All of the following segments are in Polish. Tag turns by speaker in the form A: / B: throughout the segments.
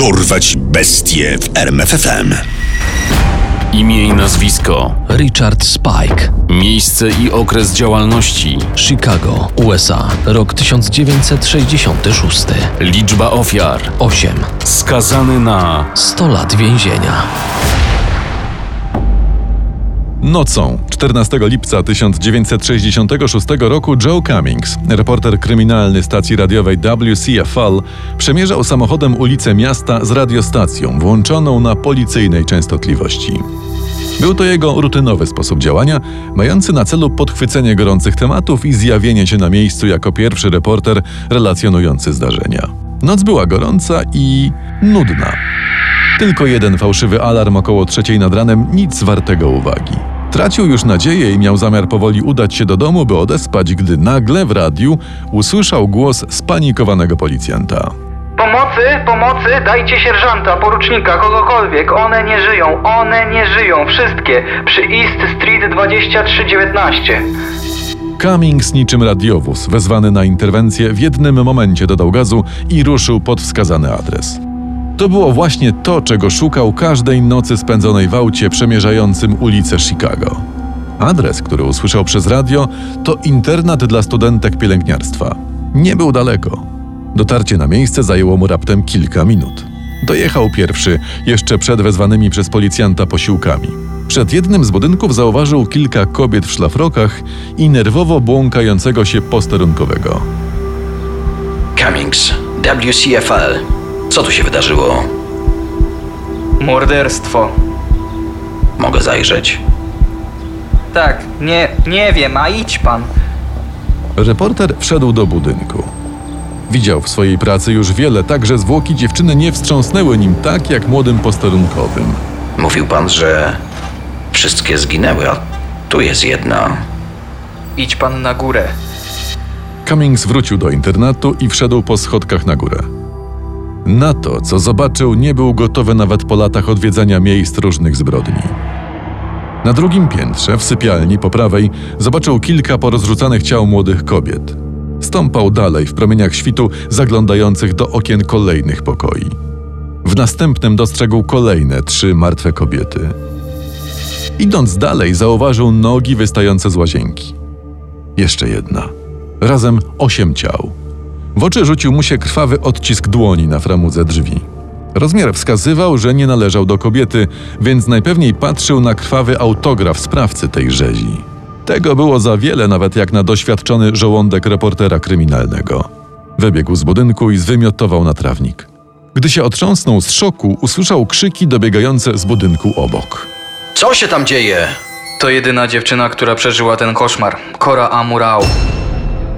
A: Dorwać bestie w RMFFM.
B: Imię i nazwisko.
C: Richard Spike.
B: Miejsce i okres działalności.
C: Chicago, USA. Rok 1966.
B: Liczba ofiar.
C: 8.
B: Skazany na
C: 100 lat więzienia.
D: Nocą 14 lipca 1966 roku Joe Cummings, reporter kryminalny stacji radiowej WCFL, przemierzał samochodem ulicę miasta z radiostacją włączoną na policyjnej częstotliwości. Był to jego rutynowy sposób działania, mający na celu podchwycenie gorących tematów i zjawienie się na miejscu jako pierwszy reporter relacjonujący zdarzenia. Noc była gorąca i nudna. Tylko jeden fałszywy alarm około trzeciej nad ranem, nic wartego uwagi. Tracił już nadzieję i miał zamiar powoli udać się do domu, by odespać, gdy nagle w radiu usłyszał głos spanikowanego policjanta.
E: Pomocy, pomocy, dajcie sierżanta, porucznika, kogokolwiek. One nie żyją, one nie żyją, wszystkie. Przy East Street 2319.
D: Cummings niczym radiowóz, wezwany na interwencję, w jednym momencie dodał gazu i ruszył pod wskazany adres. To było właśnie to, czego szukał każdej nocy spędzonej w aucie przemierzającym ulicę Chicago. Adres, który usłyszał przez radio, to internat dla studentek pielęgniarstwa. Nie był daleko. Dotarcie na miejsce zajęło mu raptem kilka minut. Dojechał pierwszy, jeszcze przed wezwanymi przez policjanta posiłkami. Przed jednym z budynków zauważył kilka kobiet w szlafrokach i nerwowo błąkającego się posterunkowego.
F: Cummings, WCFL. Co tu się wydarzyło?
E: Morderstwo.
F: Mogę zajrzeć?
E: Tak, nie, nie wiem, a idź pan.
D: Reporter wszedł do budynku. Widział w swojej pracy już wiele, tak że zwłoki dziewczyny nie wstrząsnęły nim tak jak młodym posterunkowym.
F: Mówił pan, że wszystkie zginęły, a tu jest jedna.
E: Idź pan na górę.
D: Cummings wrócił do internatu i wszedł po schodkach na górę. Na to, co zobaczył, nie był gotowy nawet po latach odwiedzania miejsc różnych zbrodni. Na drugim piętrze, w sypialni po prawej, zobaczył kilka porozrzucanych ciał młodych kobiet. Stąpał dalej w promieniach świtu zaglądających do okien kolejnych pokoi. W następnym dostrzegł kolejne trzy martwe kobiety. Idąc dalej, zauważył nogi wystające z łazienki. Jeszcze jedna. Razem osiem ciał. W oczy rzucił mu się krwawy odcisk dłoni na framudze drzwi. Rozmiar wskazywał, że nie należał do kobiety, więc najpewniej patrzył na krwawy autograf sprawcy tej rzezi. Tego było za wiele, nawet jak na doświadczony żołądek reportera kryminalnego. Wybiegł z budynku i zwymiotował na trawnik. Gdy się otrząsnął z szoku, usłyszał krzyki dobiegające z budynku obok.
F: Co się tam dzieje?
E: To jedyna dziewczyna, która przeżyła ten koszmar. Cora Amurao.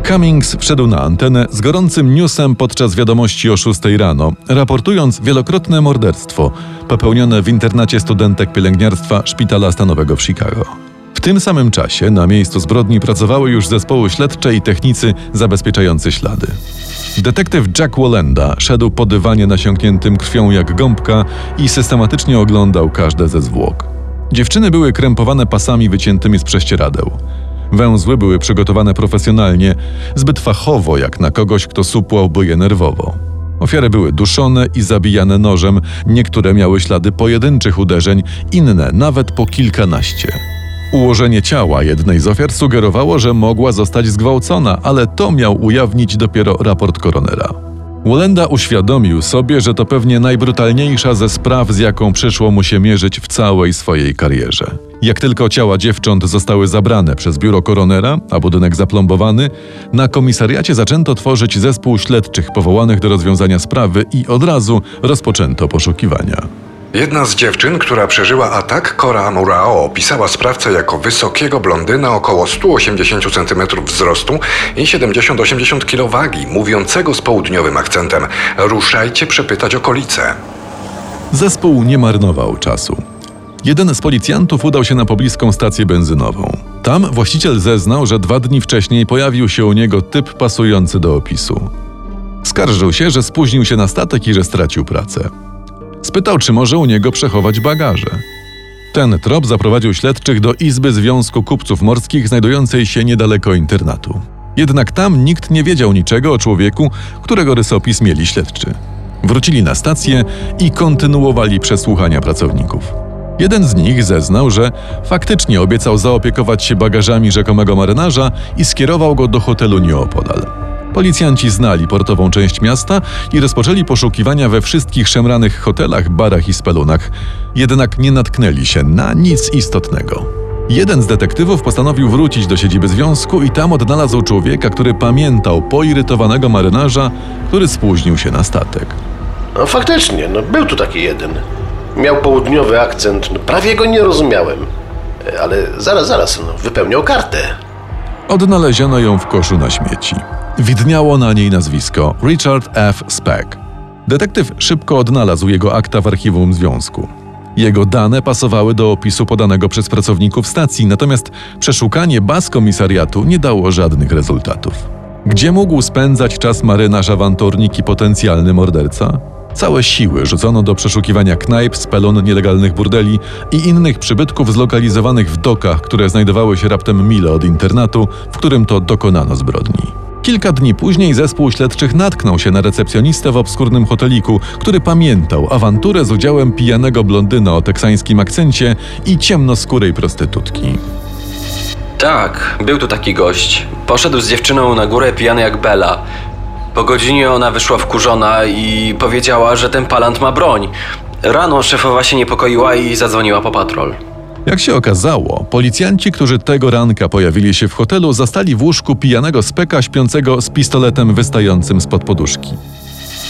D: Cummings wszedł na antenę z gorącym newsem podczas wiadomości o 6 rano, raportując wielokrotne morderstwo popełnione w internacie studentek pielęgniarstwa Szpitala Stanowego w Chicago. W tym samym czasie na miejscu zbrodni pracowały już zespoły śledcze i technicy zabezpieczający ślady. Detektyw Jack Wolenda szedł po dywanie nasiąkniętym krwią jak gąbka i systematycznie oglądał każde ze zwłok. Dziewczyny były krępowane pasami wyciętymi z prześcieradeł. Węzły były przygotowane profesjonalnie, zbyt fachowo jak na kogoś, kto supłałby je nerwowo. Ofiary były duszone i zabijane nożem, niektóre miały ślady pojedynczych uderzeń, inne nawet po kilkanaście. Ułożenie ciała jednej z ofiar sugerowało, że mogła zostać zgwałcona, ale to miał ujawnić dopiero raport koronera. Wolenda uświadomił sobie, że to pewnie najbrutalniejsza ze spraw, z jaką przyszło mu się mierzyć w całej swojej karierze. Jak tylko ciała dziewcząt zostały zabrane przez biuro koronera, a budynek zaplombowany, na komisariacie zaczęto tworzyć zespół śledczych powołanych do rozwiązania sprawy i od razu rozpoczęto poszukiwania.
G: Jedna z dziewczyn, która przeżyła atak, Cora Amurao, opisała sprawcę jako wysokiego blondyna około 180 cm wzrostu i 70-80 kg wagi, mówiącego z południowym akcentem. Ruszajcie przepytać okolice.
D: Zespół nie marnował czasu. Jeden z policjantów udał się na pobliską stację benzynową. Tam właściciel zeznał, że dwa dni wcześniej pojawił się u niego typ pasujący do opisu. Skarżył się, że spóźnił się na statek i że stracił pracę. Spytał, czy może u niego przechować bagaże. Ten trop zaprowadził śledczych do Izby Związku Kupców Morskich, znajdującej się niedaleko internatu. Jednak tam nikt nie wiedział niczego o człowieku, którego rysopis mieli śledczy. Wrócili na stację i kontynuowali przesłuchania pracowników. Jeden z nich zeznał, że faktycznie obiecał zaopiekować się bagażami rzekomego marynarza i skierował go do hotelu nieopodal. Policjanci znali portową część miasta i rozpoczęli poszukiwania we wszystkich szemranych hotelach, barach i spelunach, jednak nie natknęli się na nic istotnego. Jeden z detektywów postanowił wrócić do siedziby związku i tam odnalazł człowieka, który pamiętał poirytowanego marynarza, który spóźnił się na statek.
H: No faktycznie, no był tu taki jeden. Miał południowy akcent, no, prawie go nie rozumiałem. E, Ale zaraz, zaraz, no, wypełniał kartę.
D: Odnaleziono ją w koszu na śmieci. Widniało na niej nazwisko Richard F. Speck. Detektyw szybko odnalazł jego akta w archiwum związku. Jego dane pasowały do opisu podanego przez pracowników stacji, natomiast przeszukanie baz komisariatu nie dało żadnych rezultatów. Gdzie mógł spędzać czas marynarz, awanturnik i potencjalny morderca? Całe siły rzucono do przeszukiwania knajp, spelon, nielegalnych burdeli i innych przybytków zlokalizowanych w dokach, które znajdowały się raptem mile od internatu, w którym to dokonano zbrodni. Kilka dni później zespół śledczych natknął się na recepcjonistę w obskurnym hoteliku, który pamiętał awanturę z udziałem pijanego blondyna o teksańskim akcencie i ciemnoskórej prostytutki.
I: Tak, był tu taki gość. Poszedł z dziewczyną na górę pijany jak Bela. Po godzinie ona wyszła wkurzona i powiedziała, że ten palant ma broń. Rano szefowa się niepokoiła i zadzwoniła po patrol.
D: Jak się okazało, policjanci, którzy tego ranka pojawili się w hotelu, zastali w łóżku pijanego speka śpiącego z pistoletem wystającym spod poduszki.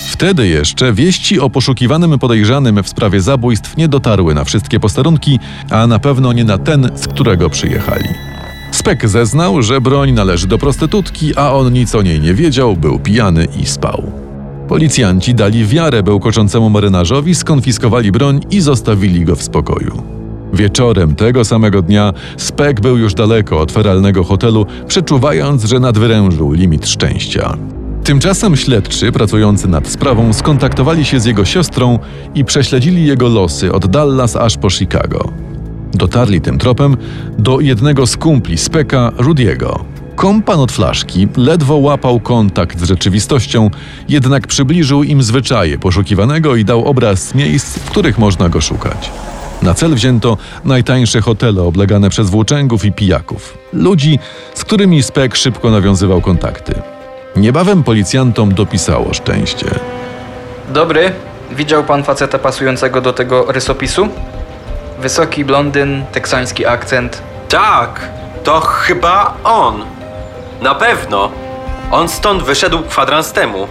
D: Wtedy jeszcze wieści o poszukiwanym podejrzanym w sprawie zabójstw nie dotarły na wszystkie posterunki, a na pewno nie na ten, z którego przyjechali. Spek zeznał, że broń należy do prostytutki, a on nic o niej nie wiedział, był pijany i spał. Policjanci dali wiarę bełkoczącemu marynarzowi, skonfiskowali broń i zostawili go w spokoju. Wieczorem tego samego dnia Spek był już daleko od feralnego hotelu, przeczuwając, że nadwyrężył limit szczęścia. Tymczasem śledczy pracujący nad sprawą skontaktowali się z jego siostrą i prześledzili jego losy od Dallas aż po Chicago. Dotarli tym tropem do jednego z kumpli Speka, Rudiego. Kompan od flaszki ledwo łapał kontakt z rzeczywistością, jednak przybliżył im zwyczaje poszukiwanego i dał obraz miejsc, w których można go szukać. Na cel wzięto najtańsze hotele oblegane przez włóczęgów i pijaków. Ludzi, z którymi Spek szybko nawiązywał kontakty. Niebawem policjantom dopisało szczęście.
E: Dobry, widział pan faceta pasującego do tego rysopisu? Wysoki blondyn, teksański akcent.
I: Tak, to chyba on. Na pewno. On stąd wyszedł kwadrans temu.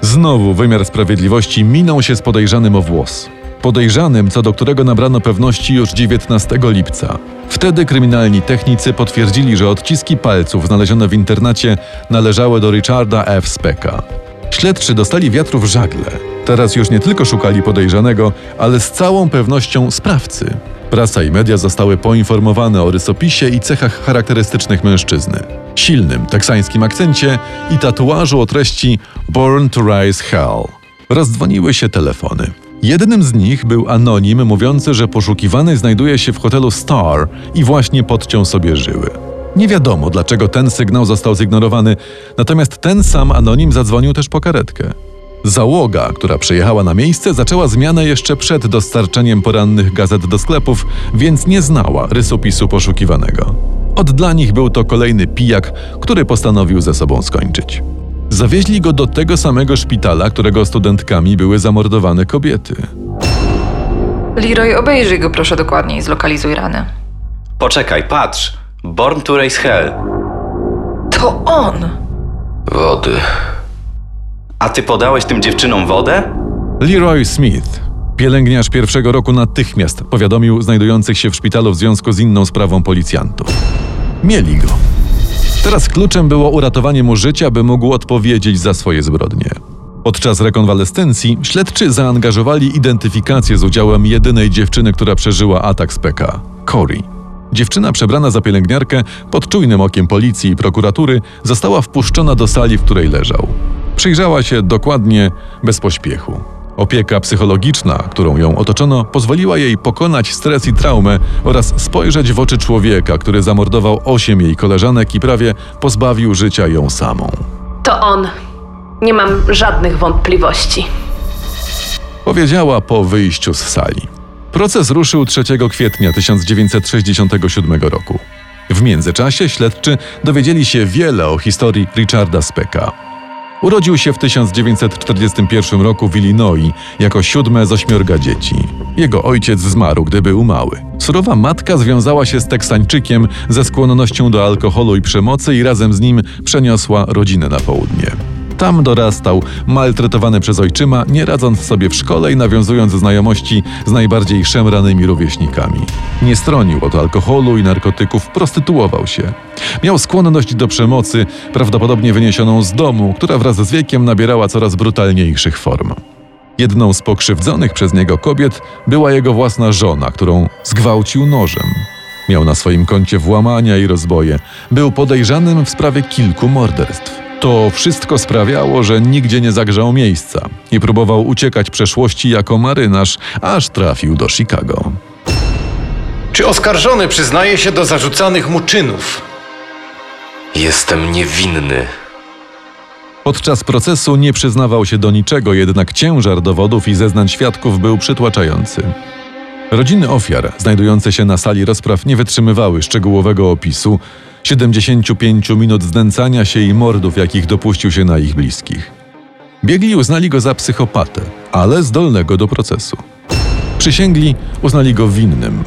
D: Znowu wymiar sprawiedliwości minął się z podejrzanym o włos. Podejrzanym, co do którego nabrano pewności już 19 lipca. Wtedy kryminalni technicy potwierdzili, że odciski palców znalezione w internacie należały do Richarda F. Specka. Śledczy dostali wiatru w żagle. Teraz już nie tylko szukali podejrzanego, ale z całą pewnością sprawcy. Prasa i media zostały poinformowane o rysopisie i cechach charakterystycznych mężczyzny. Silnym teksańskim akcencie i tatuażu o treści Born to Rise Hell. Rozdzwoniły się telefony. Jednym z nich był anonim mówiący, że poszukiwany znajduje się w hotelu Star i właśnie podciął sobie żyły. Nie wiadomo, dlaczego ten sygnał został zignorowany, natomiast ten sam anonim zadzwonił też po karetkę. Załoga, która przyjechała na miejsce, zaczęła zmianę jeszcze przed dostarczeniem porannych gazet do sklepów, więc nie znała rysopisu poszukiwanego. Od dla nich był to kolejny pijak, który postanowił ze sobą skończyć. Zawieźli go do tego samego szpitala, którego studentkami były zamordowane kobiety.
J: Leroy, obejrzyj go proszę dokładniej, zlokalizuj ranę.
K: Poczekaj, patrz. Born to Raise Hell.
J: To on!
H: Wody.
K: A ty podałeś tym dziewczynom wodę?
D: Leroy Smith, pielęgniarz pierwszego roku, natychmiast powiadomił znajdujących się w szpitalu w związku z inną sprawą policjantów. Mieli go. Teraz kluczem było uratowanie mu życia, by mógł odpowiedzieć za swoje zbrodnie. Podczas rekonwalescencji śledczy zaangażowali identyfikację z udziałem jedynej dziewczyny, która przeżyła atak z PK Cory. Dziewczyna przebrana za pielęgniarkę pod czujnym okiem policji i prokuratury została wpuszczona do sali, w której leżał. Przyjrzała się dokładnie, bez pośpiechu. Opieka psychologiczna, którą ją otoczono, pozwoliła jej pokonać stres i traumę oraz spojrzeć w oczy człowieka, który zamordował osiem jej koleżanek i prawie pozbawił życia ją samą.
L: To on. Nie mam żadnych wątpliwości.
D: Powiedziała po wyjściu z sali. Proces ruszył 3 kwietnia 1967 roku. W międzyczasie śledczy dowiedzieli się wiele o historii Richarda Specka. Urodził się w 1941 roku w Illinois jako siódme z ośmiorga dzieci. Jego ojciec zmarł, gdy był mały. Surowa matka związała się z Teksańczykiem ze skłonnością do alkoholu i przemocy i razem z nim przeniosła rodzinę na południe. Tam dorastał, maltretowany przez ojczyma, nie radząc sobie w szkole i nawiązując znajomości z najbardziej szemranymi rówieśnikami. Nie stronił od alkoholu i narkotyków, prostytuował się. Miał skłonność do przemocy, prawdopodobnie wyniesioną z domu, która wraz z wiekiem nabierała coraz brutalniejszych form. Jedną z pokrzywdzonych przez niego kobiet była jego własna żona, którą zgwałcił nożem. Miał na swoim koncie włamania i rozboje. Był podejrzanym w sprawie kilku morderstw. To wszystko sprawiało, że nigdzie nie zagrzał miejsca i próbował uciekać przeszłości jako marynarz, aż trafił do Chicago.
L: Czy oskarżony przyznaje się do zarzucanych mu czynów?
M: Jestem niewinny.
D: Podczas procesu nie przyznawał się do niczego, jednak ciężar dowodów i zeznań świadków był przytłaczający. Rodziny ofiar, znajdujące się na sali rozpraw, nie wytrzymywały szczegółowego opisu 75 minut znęcania się i mordów, jakich dopuścił się na ich bliskich. Biegli uznali go za psychopatę, ale zdolnego do procesu. Przysięgli uznali go winnym.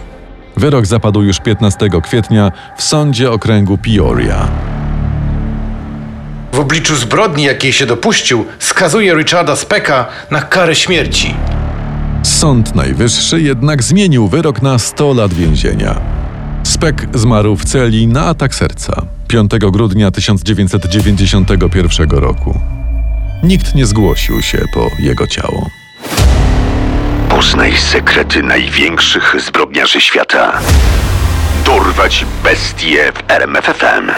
D: Wyrok zapadł już 15 kwietnia w sądzie okręgu Peoria.
L: W obliczu zbrodni, jakiej się dopuścił, skazuje Richarda Specka na karę śmierci.
D: Sąd Najwyższy jednak zmienił wyrok na 100 lat więzienia. Speck zmarł w celi na atak serca 5 grudnia 1991 roku. Nikt nie zgłosił się po jego ciało.
A: Poznaj sekrety największych zbrodniarzy świata. Dorwać bestie w RMFFM.